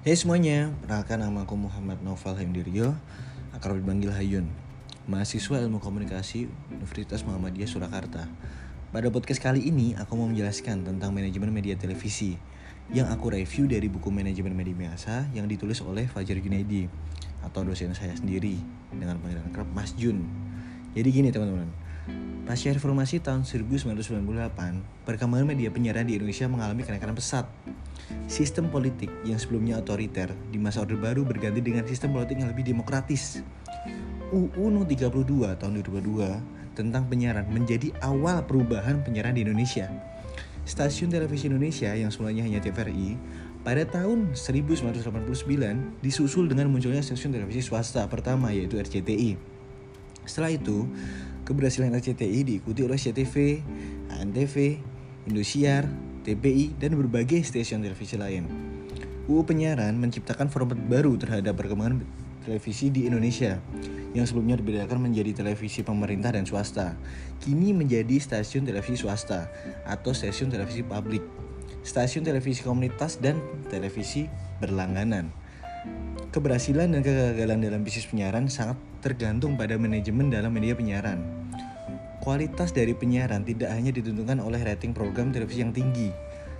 Hai semuanya, perkenalkan nama aku Muhammad Noval Hendirio, akrab dipanggil Hayun, mahasiswa ilmu komunikasi Universitas Muhammadiyah Surakarta. Pada podcast kali ini, aku mau menjelaskan tentang manajemen media televisi yang aku review dari buku manajemen media biasa yang ditulis oleh Fajar Junaidi atau dosen saya sendiri dengan panggilan kerap Mas Jun. Jadi gini teman-teman, Pasca reformasi tahun 1998, perkembangan media penyiaran di Indonesia mengalami kenaikan pesat Sistem politik yang sebelumnya otoriter di masa Orde Baru berganti dengan sistem politik yang lebih demokratis. UU No 32 tahun 2002 tentang penyiaran menjadi awal perubahan penyiaran di Indonesia. Stasiun televisi Indonesia yang semulanya hanya TVRI pada tahun 1989 disusul dengan munculnya stasiun televisi swasta pertama yaitu RCTI. Setelah itu, keberhasilan RCTI diikuti oleh CTV, ANTV, Indosiar, TPI, dan berbagai stasiun televisi lain. UU Penyiaran menciptakan format baru terhadap perkembangan televisi di Indonesia yang sebelumnya dibedakan menjadi televisi pemerintah dan swasta. Kini menjadi stasiun televisi swasta atau stasiun televisi publik, stasiun televisi komunitas, dan televisi berlangganan. Keberhasilan dan kegagalan dalam bisnis penyiaran sangat tergantung pada manajemen dalam media penyiaran. Kualitas dari penyiaran tidak hanya ditentukan oleh rating program televisi yang tinggi,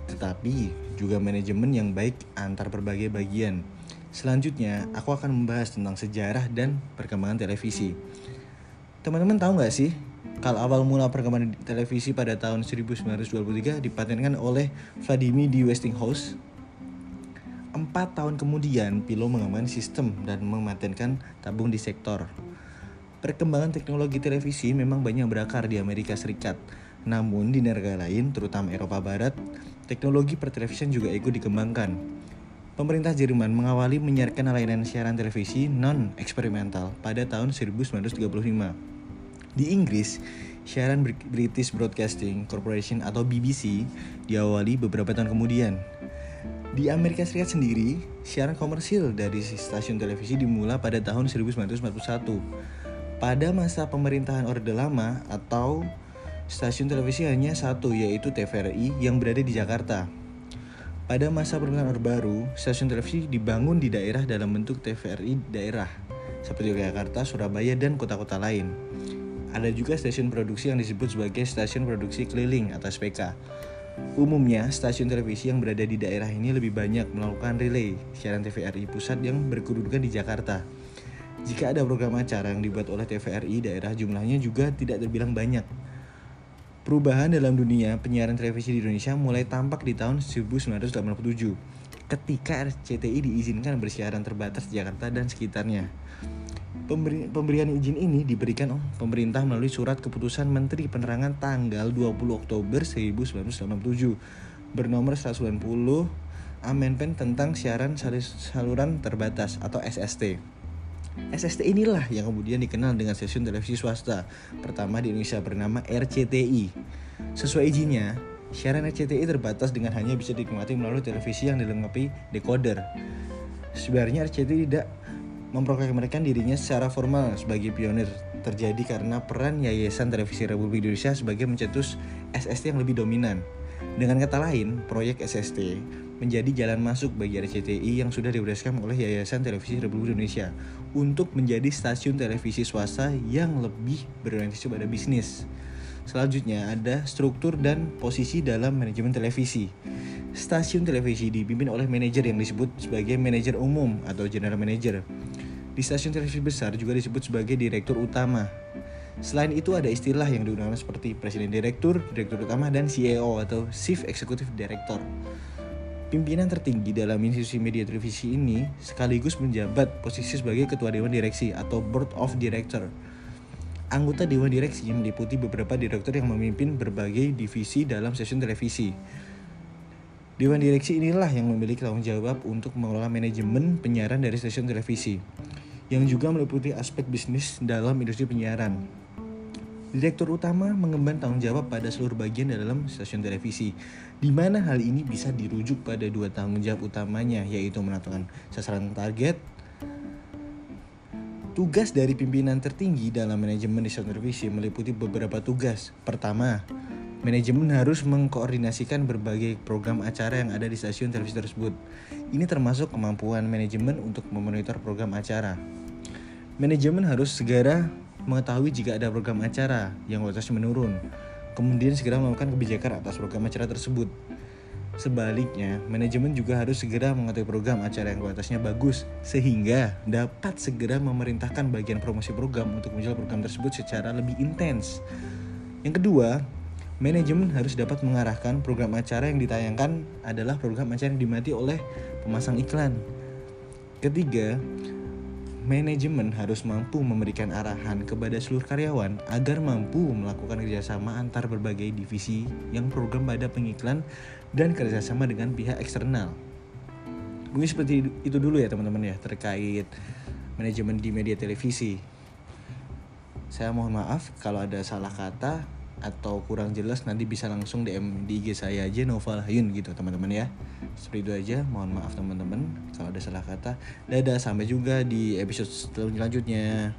tetapi juga manajemen yang baik antar berbagai bagian. Selanjutnya, aku akan membahas tentang sejarah dan perkembangan televisi. Teman-teman tahu nggak sih, kalau awal mula perkembangan televisi pada tahun 1923 dipatenkan oleh Vladimir D. Westinghouse. Empat tahun kemudian, Pilo mengembangkan sistem dan mematenkan tabung di sektor. Perkembangan teknologi televisi memang banyak berakar di Amerika Serikat. Namun di negara lain, terutama Eropa Barat, teknologi pertelevisian juga ikut dikembangkan. Pemerintah Jerman mengawali menyiarkan layanan siaran televisi non-eksperimental pada tahun 1935. Di Inggris, siaran British Broadcasting Corporation atau BBC diawali beberapa tahun kemudian. Di Amerika Serikat sendiri, siaran komersil dari stasiun televisi dimulai pada tahun 1941 pada masa pemerintahan Orde Lama atau stasiun televisi hanya satu yaitu TVRI yang berada di Jakarta. Pada masa pemerintahan Orde Baru, stasiun televisi dibangun di daerah dalam bentuk TVRI daerah seperti Jakarta, Surabaya, dan kota-kota lain. Ada juga stasiun produksi yang disebut sebagai stasiun produksi keliling atau SPK. Umumnya, stasiun televisi yang berada di daerah ini lebih banyak melakukan relay siaran TVRI pusat yang berkedudukan di Jakarta. Jika ada program acara yang dibuat oleh TVRI, daerah jumlahnya juga tidak terbilang banyak. Perubahan dalam dunia penyiaran televisi di Indonesia mulai tampak di tahun 1987 ketika RCTI diizinkan bersiaran terbatas di Jakarta dan sekitarnya. Pemberi, pemberian izin ini diberikan oleh pemerintah melalui surat keputusan Menteri Penerangan tanggal 20 Oktober 1987 bernomor 190 Amenpen tentang siaran saluran terbatas atau SST. SST inilah yang kemudian dikenal dengan stasiun televisi swasta pertama di Indonesia bernama RCTI. Sesuai izinnya, siaran RCTI terbatas dengan hanya bisa dinikmati melalui televisi yang dilengkapi decoder. Sebenarnya RCTI tidak memproklamirkan dirinya secara formal sebagai pionir terjadi karena peran Yayasan Televisi Republik Indonesia sebagai mencetus SST yang lebih dominan. Dengan kata lain, proyek SST menjadi jalan masuk bagi RCTI yang sudah diberdasarkan oleh Yayasan Televisi Republik Indonesia untuk menjadi stasiun televisi swasta yang lebih berorientasi pada bisnis. Selanjutnya ada struktur dan posisi dalam manajemen televisi. Stasiun televisi dipimpin oleh manajer yang disebut sebagai manajer umum atau general manager. Di stasiun televisi besar juga disebut sebagai direktur utama. Selain itu ada istilah yang digunakan seperti presiden direktur, direktur utama, dan CEO atau chief executive director. Pimpinan tertinggi dalam institusi media televisi ini sekaligus menjabat posisi sebagai ketua dewan direksi atau board of director. Anggota dewan direksi meliputi beberapa direktur yang memimpin berbagai divisi dalam stasiun televisi. Dewan direksi inilah yang memiliki tanggung jawab untuk mengelola manajemen penyiaran dari stasiun televisi, yang juga meliputi aspek bisnis dalam industri penyiaran. Direktur utama mengemban tanggung jawab pada seluruh bagian dalam stasiun televisi, di mana hal ini bisa dirujuk pada dua tanggung jawab utamanya, yaitu menentukan sasaran target. Tugas dari pimpinan tertinggi dalam manajemen stasiun televisi meliputi beberapa tugas. Pertama, Manajemen harus mengkoordinasikan berbagai program acara yang ada di stasiun televisi tersebut. Ini termasuk kemampuan manajemen untuk memonitor program acara. Manajemen harus segera mengetahui jika ada program acara yang kualitasnya menurun, kemudian segera melakukan kebijakan atas program acara tersebut. Sebaliknya, manajemen juga harus segera mengetahui program acara yang kualitasnya bagus sehingga dapat segera memerintahkan bagian promosi program untuk menjual program tersebut secara lebih intens. Yang kedua, Manajemen harus dapat mengarahkan program acara yang ditayangkan adalah program acara yang dimati oleh pemasang iklan. Ketiga, manajemen harus mampu memberikan arahan kepada seluruh karyawan agar mampu melakukan kerjasama antar berbagai divisi yang program pada pengiklan dan kerjasama dengan pihak eksternal. Mungkin seperti itu dulu ya teman-teman ya terkait manajemen di media televisi. Saya mohon maaf kalau ada salah kata atau kurang jelas nanti bisa langsung DM di IG saya aja Noval Hayun gitu teman-teman ya. Seperti itu aja mohon maaf teman-teman kalau ada salah kata. Dadah sampai juga di episode selanjutnya